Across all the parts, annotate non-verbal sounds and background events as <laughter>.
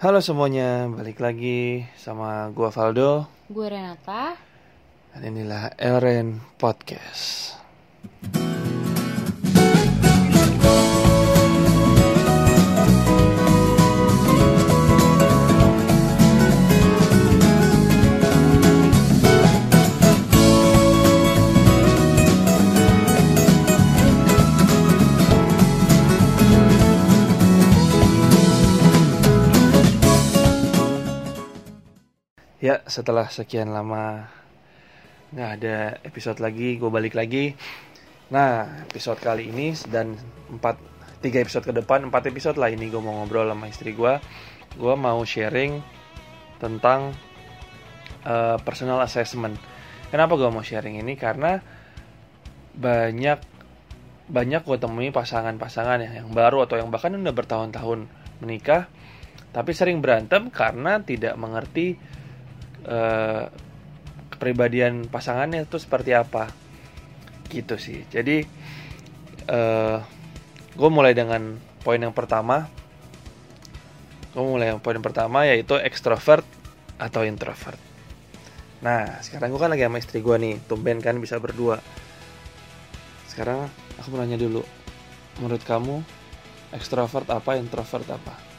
Halo semuanya, balik lagi sama gua Valdo Gue Renata. dan inilah Elren Podcast. Ya, setelah sekian lama nggak ada episode lagi, gue balik lagi. Nah, episode kali ini dan empat tiga episode ke depan, empat episode lah ini gue mau ngobrol sama istri gue. Gue mau sharing tentang eh, personal assessment. Kenapa gue mau sharing ini? Karena banyak banyak gue temui pasangan-pasangan ya, yang baru atau yang bahkan udah bertahun-tahun menikah, tapi sering berantem karena tidak mengerti eh, kepribadian pasangannya itu seperti apa? Gitu sih. Jadi eh gue mulai dengan poin yang pertama. Gue mulai yang poin yang pertama yaitu extrovert atau introvert. Nah sekarang gue kan lagi sama istri gue nih tumben kan bisa berdua. Sekarang aku mau nanya dulu. Menurut kamu extrovert apa introvert apa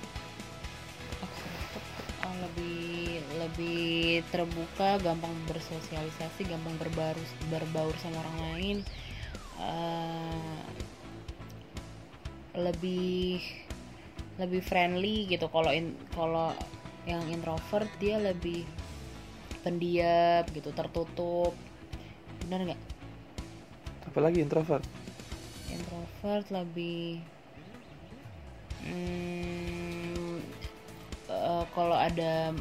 lebih terbuka, gampang bersosialisasi, gampang berbaur berbaur sama orang lain. Eh, lebih lebih friendly gitu. Kalau in, kalau yang introvert dia lebih pendiam gitu, tertutup. Benar nggak? apalagi introvert introvert lebih hmm, eh, kalau ada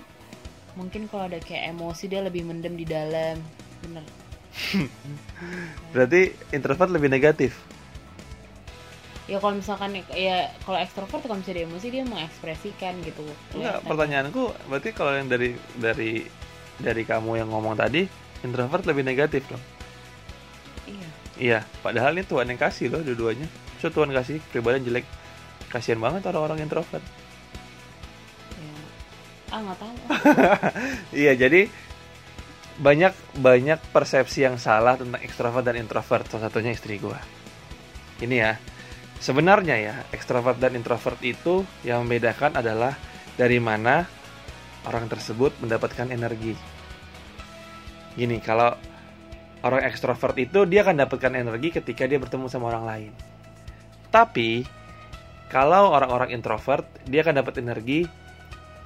mungkin kalau ada kayak emosi dia lebih mendem di dalam bener <laughs> berarti introvert lebih negatif ya kalau misalkan ya kalau ekstrovert kalau misalnya dia emosi dia mengekspresikan gitu Enggak, Kelihatan. pertanyaanku berarti kalau yang dari dari dari kamu yang ngomong tadi introvert lebih negatif dong. iya Iya, padahal ini Tuhan yang kasih loh dua-duanya. So Tuhan kasih pribadi jelek. Kasihan banget orang-orang introvert. Ah nggak tahu <laughs> iya, jadi banyak banyak persepsi yang salah tentang ekstrovert dan introvert. Salah satunya istri gua. Ini ya. Sebenarnya ya, ekstrovert dan introvert itu yang membedakan adalah dari mana orang tersebut mendapatkan energi. Gini, kalau orang ekstrovert itu dia akan dapatkan energi ketika dia bertemu sama orang lain. Tapi kalau orang-orang introvert, dia akan dapat energi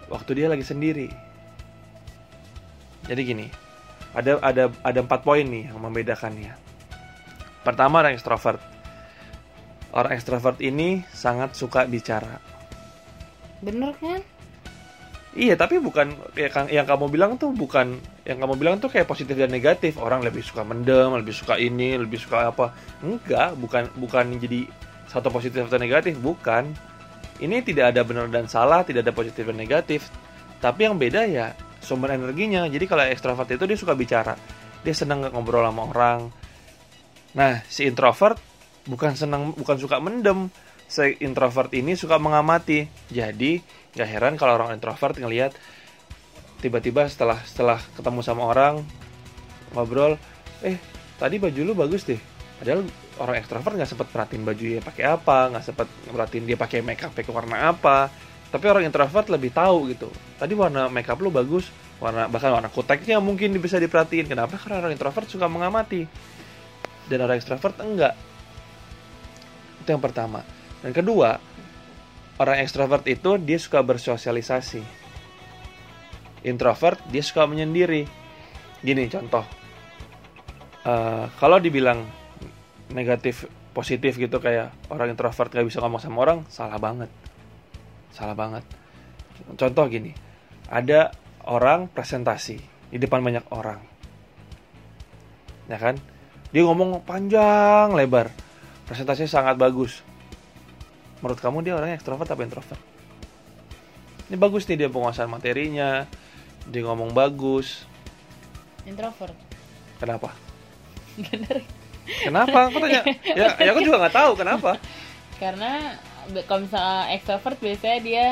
waktu dia lagi sendiri. Jadi gini, ada ada ada empat poin nih yang membedakannya. Pertama orang ekstrovert. Orang ekstrovert ini sangat suka bicara. bener kan Iya, tapi bukan ya, yang kamu bilang tuh bukan yang kamu bilang tuh kayak positif dan negatif. Orang lebih suka mendem, lebih suka ini, lebih suka apa? Enggak, bukan bukan jadi satu positif atau negatif, bukan. Ini tidak ada benar dan salah, tidak ada positif dan negatif. Tapi yang beda ya sumber energinya. Jadi kalau ekstrovert itu dia suka bicara. Dia senang ngobrol sama orang. Nah, si introvert bukan senang bukan suka mendem. Si introvert ini suka mengamati. Jadi, gak heran kalau orang introvert ngelihat tiba-tiba setelah setelah ketemu sama orang ngobrol, eh tadi baju lu bagus deh. Padahal orang ekstrovert nggak sempet perhatiin bajunya pakai apa, nggak sempet perhatiin dia pakai makeup pakai warna apa. Tapi orang introvert lebih tahu gitu. Tadi warna makeup lu bagus, warna bahkan warna kuteknya mungkin bisa diperhatiin. Kenapa? Karena orang introvert suka mengamati. Dan orang ekstrovert enggak. Itu yang pertama. Dan kedua, orang ekstrovert itu dia suka bersosialisasi. Introvert dia suka menyendiri. Gini contoh, Eh, kalau dibilang negatif positif gitu kayak orang introvert gak bisa ngomong sama orang, salah banget, salah banget. Contoh gini, ada orang presentasi di depan banyak orang, ya kan? Dia ngomong panjang lebar, presentasinya sangat bagus. Menurut kamu dia orangnya ekstrovert apa introvert? Ini bagus nih dia penguasaan materinya, dia ngomong bagus. introvert Kenapa? <laughs> bener Kenapa? Aku tanya. <laughs> Ya, ya aku juga nggak tahu kenapa. karena kalau misalnya extrovert biasanya dia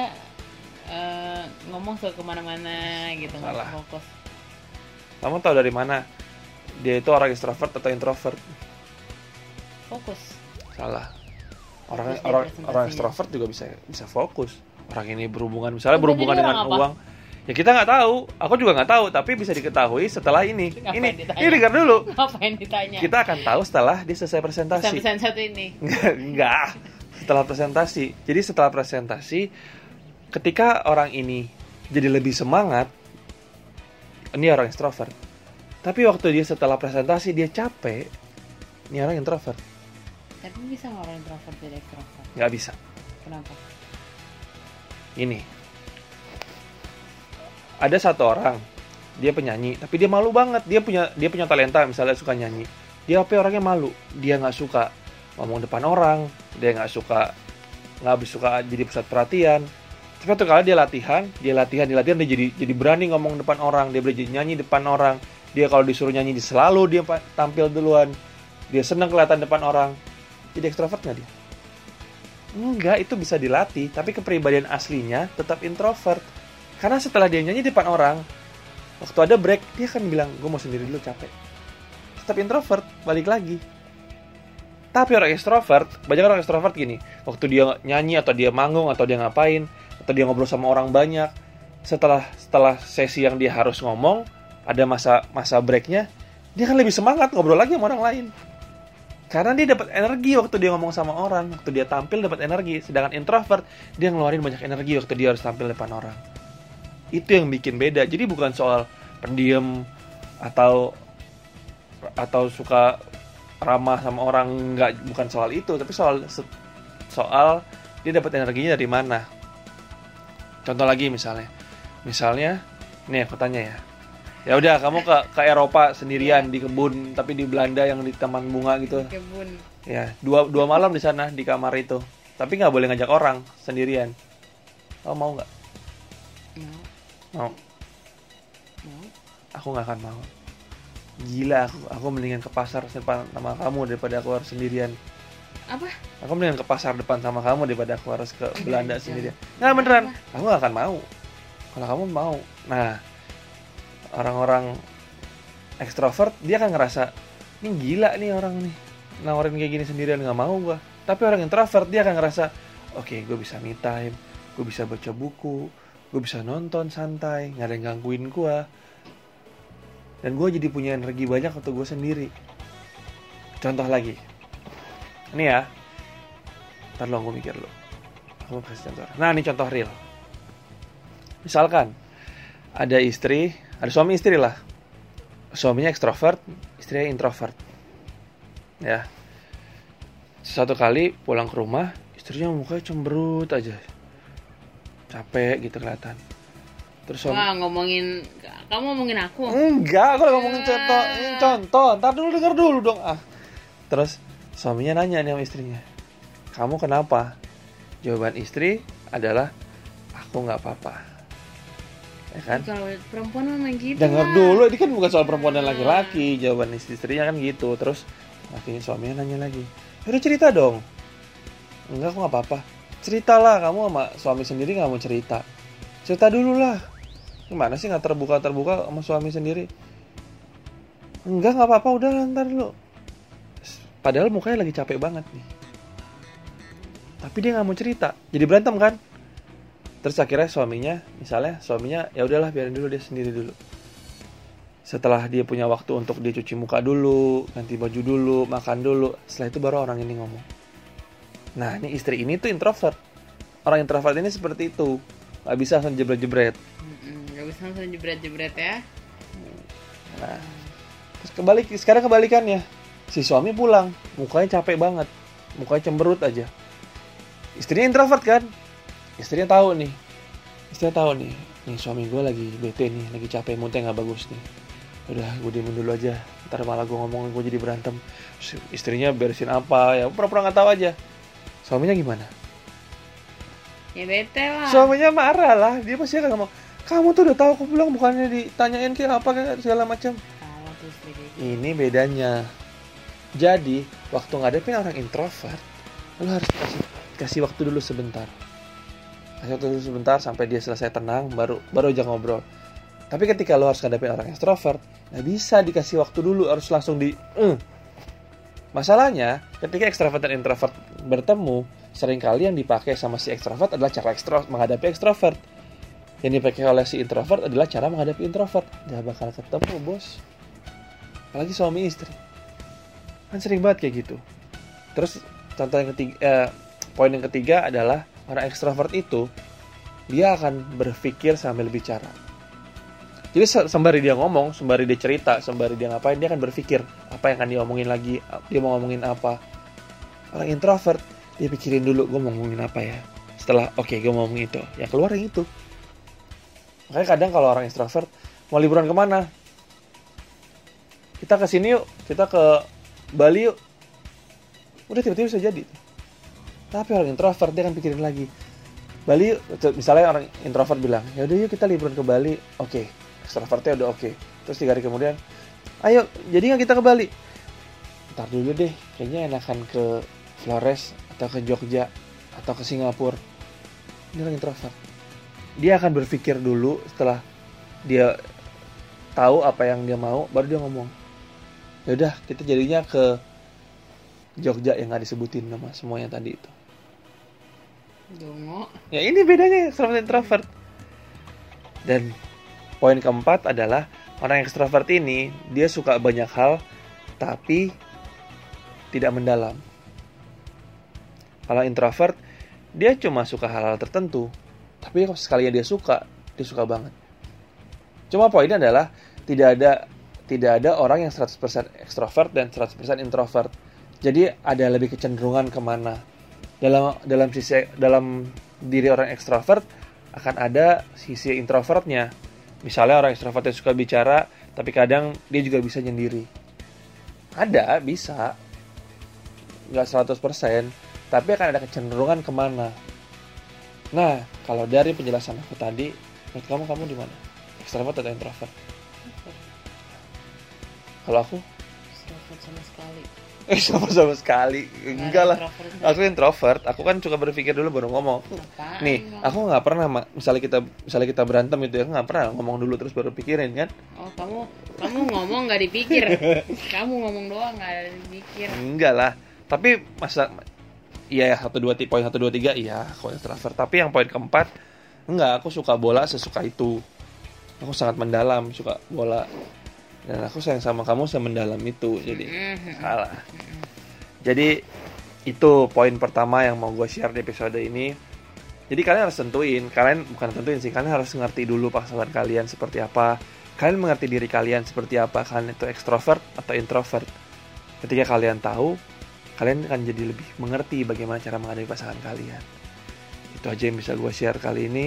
eh, ngomong suka ke mana-mana gitu nggak Salah. fokus kamu tahu dari mana dia itu orang extrovert atau introvert fokus salah orang Fokus orang orang extrovert juga bisa bisa fokus orang ini berhubungan misalnya berhubungan dengan apa? Ya kita nggak tahu aku juga nggak tahu tapi bisa diketahui setelah ini Ngapain ini ditanya? ini dengar dulu <laughs> ngapain ditanya kita akan tahu setelah dia selesai presentasi pesan satu ini <laughs> Enggak. Setelah presentasi. Jadi setelah presentasi, ketika orang ini jadi lebih semangat, ini orang extrovert. Tapi waktu dia setelah presentasi dia capek, ini orang introvert. tapi bisa nggak orang introvert jadi extrovert Nggak bisa. kenapa Ini. Ada satu orang, dia penyanyi, tapi dia malu banget. Dia punya dia punya talenta, misalnya suka nyanyi. Dia apa orangnya malu. Dia nggak suka ngomong depan orang. Dia nggak suka nggak suka jadi pusat perhatian. Tapi waktu kali dia latihan, dia latihan, dia latihan, dia jadi jadi berani ngomong depan orang. Dia belajar nyanyi depan orang. Dia kalau disuruh nyanyi dia selalu dia tampil duluan. Dia seneng kelihatan depan orang. Jadi ekstrovert nggak dia? Enggak, itu bisa dilatih. Tapi kepribadian aslinya tetap introvert. Karena setelah dia nyanyi di depan orang, waktu ada break, dia akan bilang, gue mau sendiri dulu capek. Tetap introvert, balik lagi. Tapi orang extrovert, banyak orang extrovert gini, waktu dia nyanyi atau dia manggung atau dia ngapain, atau dia ngobrol sama orang banyak, setelah setelah sesi yang dia harus ngomong, ada masa masa breaknya, dia kan lebih semangat ngobrol lagi sama orang lain. Karena dia dapat energi waktu dia ngomong sama orang, waktu dia tampil dapat energi. Sedangkan introvert, dia ngeluarin banyak energi waktu dia harus tampil depan orang. Itu yang bikin beda. Jadi bukan soal pendiam atau atau suka ramah sama orang nggak bukan soal itu, tapi soal soal dia dapat energinya dari mana. Contoh lagi misalnya, misalnya, nih aku tanya ya, ya udah kamu ke ke Eropa sendirian di kebun tapi di Belanda yang di taman bunga gitu. Kebun. Ya dua dua malam di sana di kamar itu. Tapi nggak boleh ngajak orang sendirian. Kamu mau nggak? Mau mau? Mau. Aku nggak akan mau. Gila aku aku mendingan ke pasar depan sama kamu daripada aku harus sendirian. Apa? Aku mendingan ke pasar depan sama kamu daripada aku harus ke Belanda jangan. sendirian. Nggak beneran. Aku nggak akan mau. Kalau kamu mau. Nah orang-orang ekstrovert dia akan ngerasa ini gila nih orang nih. Nawarin kayak gini sendirian nggak mau gua. Tapi orang introvert dia akan ngerasa oke gue bisa me time gue bisa baca buku gue bisa nonton santai nggak ada yang gangguin gua. Dan gue jadi punya energi banyak waktu gue sendiri. Contoh lagi. Ini ya. Ntar lo gue mikir lo aku mau kasih contoh. Nah ini contoh real. Misalkan ada istri ada suami istri lah. Suaminya ekstrovert istrinya introvert. Ya. Satu kali pulang ke rumah istrinya mukanya cemberut aja capek gitu kelihatan terus suami wah ngomongin kamu ngomongin aku Enggak, aku lagi ngomongin contoh. Ini contoh. Ntar dulu denger dulu dong. Ah. Terus suaminya nanya nih sama istrinya. Kamu kenapa? Jawaban istri adalah aku nggak apa-apa. Ya kan? kalau perempuan memang gitu Dengar lah. dulu, ini kan bukan soal perempuan dan laki-laki. Jawaban istri istrinya kan gitu. Terus lakinya suaminya nanya lagi. Udah cerita dong. Enggak, aku nggak apa-apa. Ceritalah kamu sama suami sendiri nggak mau cerita. Cerita dulu lah. Gimana sih nggak terbuka terbuka sama suami sendiri? Enggak nggak apa-apa udah ntar dulu. Padahal mukanya lagi capek banget nih. Tapi dia nggak mau cerita. Jadi berantem kan? Terus akhirnya suaminya, misalnya suaminya ya udahlah biarin dulu dia sendiri dulu. Setelah dia punya waktu untuk dia cuci muka dulu, ganti baju dulu, makan dulu. Setelah itu baru orang ini ngomong. Nah ini istri ini tuh introvert. Orang introvert ini seperti itu. Gak bisa langsung jebret-jebret. Mm-mm, nggak bisa langsung jebret-jebret ya Nah, terus kebalik, sekarang kebalikannya. Si suami pulang, mukanya capek banget. Mukanya cemberut aja. Istrinya introvert kan? Istrinya tahu nih. Istrinya tahu nih. Nih suami gue lagi bete nih, lagi capek, moodnya nggak bagus nih. Udah, gue diemin dulu aja. Ntar malah gue ngomongin gue jadi berantem. Terus istrinya beresin apa, ya pura-pura nggak tahu aja. Suaminya gimana? ya bete lah Suaminya marah lah. Dia pasti akan ngomong, kamu tuh udah tahu aku pulang bukannya ditanyain kayak apa kayak segala macam. gitu. Ini bedanya. Jadi, waktu ngadepin orang introvert, lo harus kasih kasih waktu dulu sebentar. kasih waktu dulu sebentar sampai dia selesai tenang baru baru aja ngobrol tapi ketika lo harus ngadepin orang extrovert nggak bisa dikasih waktu dulu harus langsung di "Eh." Masalahnya ketika extrovert dan introvert bertemu sering kali yang dipakai sama si extrovert adalah cara ekstro menghadapi extrovert yang dipakai oleh si introvert adalah cara menghadapi introvert. Gak bakal ketemu bos. Apalagi suami istri. Kan sering banget kayak gitu. Terus contoh yang ketiga eh, poin yang ketiga adalah orang ekstrovert itu dia akan berpikir sambil bicara jadi se- sembari dia ngomong sembari dia cerita sembari dia ngapain dia akan berpikir apa yang akan dia omongin lagi dia mau ngomongin apa. Orang introvert dia pikirin dulu gue mau ngomongin apa ya? Setelah oke gue mau ngomongin itu. Ya keluar yang itu. Makanya kadang kalau orang extrovert mau liburan ke mana? Kita ke sini yuk kita ke Bali yuk. Udah tiba-tiba bisa jadi. Tapi orang introvert dia akan pikirin lagi Bali misalnya orang introvert bilang ya udah yuk kita liburan ke Bali. Oke extrovertnya udah oke. Terus tiga hari kemudian ayo jadi nggak kita ke Bali? Ntar dulu deh kayaknya enakan ke Flores atau ke Jogja atau ke Singapura. Ini orang introvert. Dia akan berpikir dulu setelah dia tahu apa yang dia mau baru dia ngomong ya udah kita jadinya ke Jogja yang nggak disebutin nama semuanya tadi itu. Dongo. ya ini bedanya extrovert introvert. Dan poin keempat adalah orang ekstrovert ini dia suka banyak hal tapi tidak mendalam. Kalau introvert dia cuma suka hal-hal tertentu tapi sekalinya dia suka dia suka banget. Cuma poinnya adalah tidak ada tidak ada orang yang 100% ekstrovert dan 100% introvert. Jadi ada lebih kecenderungan ke mana. Dalam dalam sisi dalam diri orang ekstrovert akan ada sisi introvertnya misalnya orang ekstrovert yang suka bicara tapi kadang dia juga bisa nyendiri. Ada bisa. Nggak 100% tapi akan ada kecenderungan ke mana. Nah kalau dari penjelasan aku tadi menurut kamu kamu di mana? Ekstrovert atau introvert? Kalau aku Extrovert sama sekali. eh sama sama sekali. Enggak lah. Introvert. aku introvert. Aku kan suka berpikir dulu baru ngomong. Apaan? Nih aku nggak pernah Ma. misalnya kita misalnya kita berantem itu ya nggak pernah ngomong dulu terus baru pikirin kan? Oh kamu kamu ngomong nggak dipikir. <laughs> kamu ngomong doang nggak dipikir. enggak lah. Tapi masa iya ya satu dua poin satu dua tiga iya aku introvert. Tapi yang poin keempat enggak. Aku suka bola sesuka itu. Aku sangat mendalam suka bola dan aku sayang sama kamu semendalam itu jadi Mhm. salah. Jadi itu poin pertama yang mau gue share di episode ini. Jadi kalian harus tentuin kalian bukan tentuin sih kalian harus ngerti dulu pasangan kalian seperti apa. Kalian mengerti diri kalian seperti apa kalian itu ekstrovert atau introvert. Ketika kalian tahu kalian akan jadi lebih mengerti bagaimana cara menghadapi pasangan kalian. Itu aja yang bisa gue share kali ini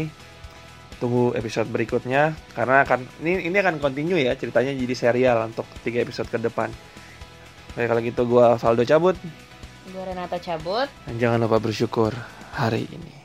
tunggu episode berikutnya karena akan ini ini akan continue ya ceritanya jadi serial untuk tiga episode ke depan. Oke kalau gitu gue Valdo cabut. Gue Renata cabut. dan jangan lupa bersyukur hari ini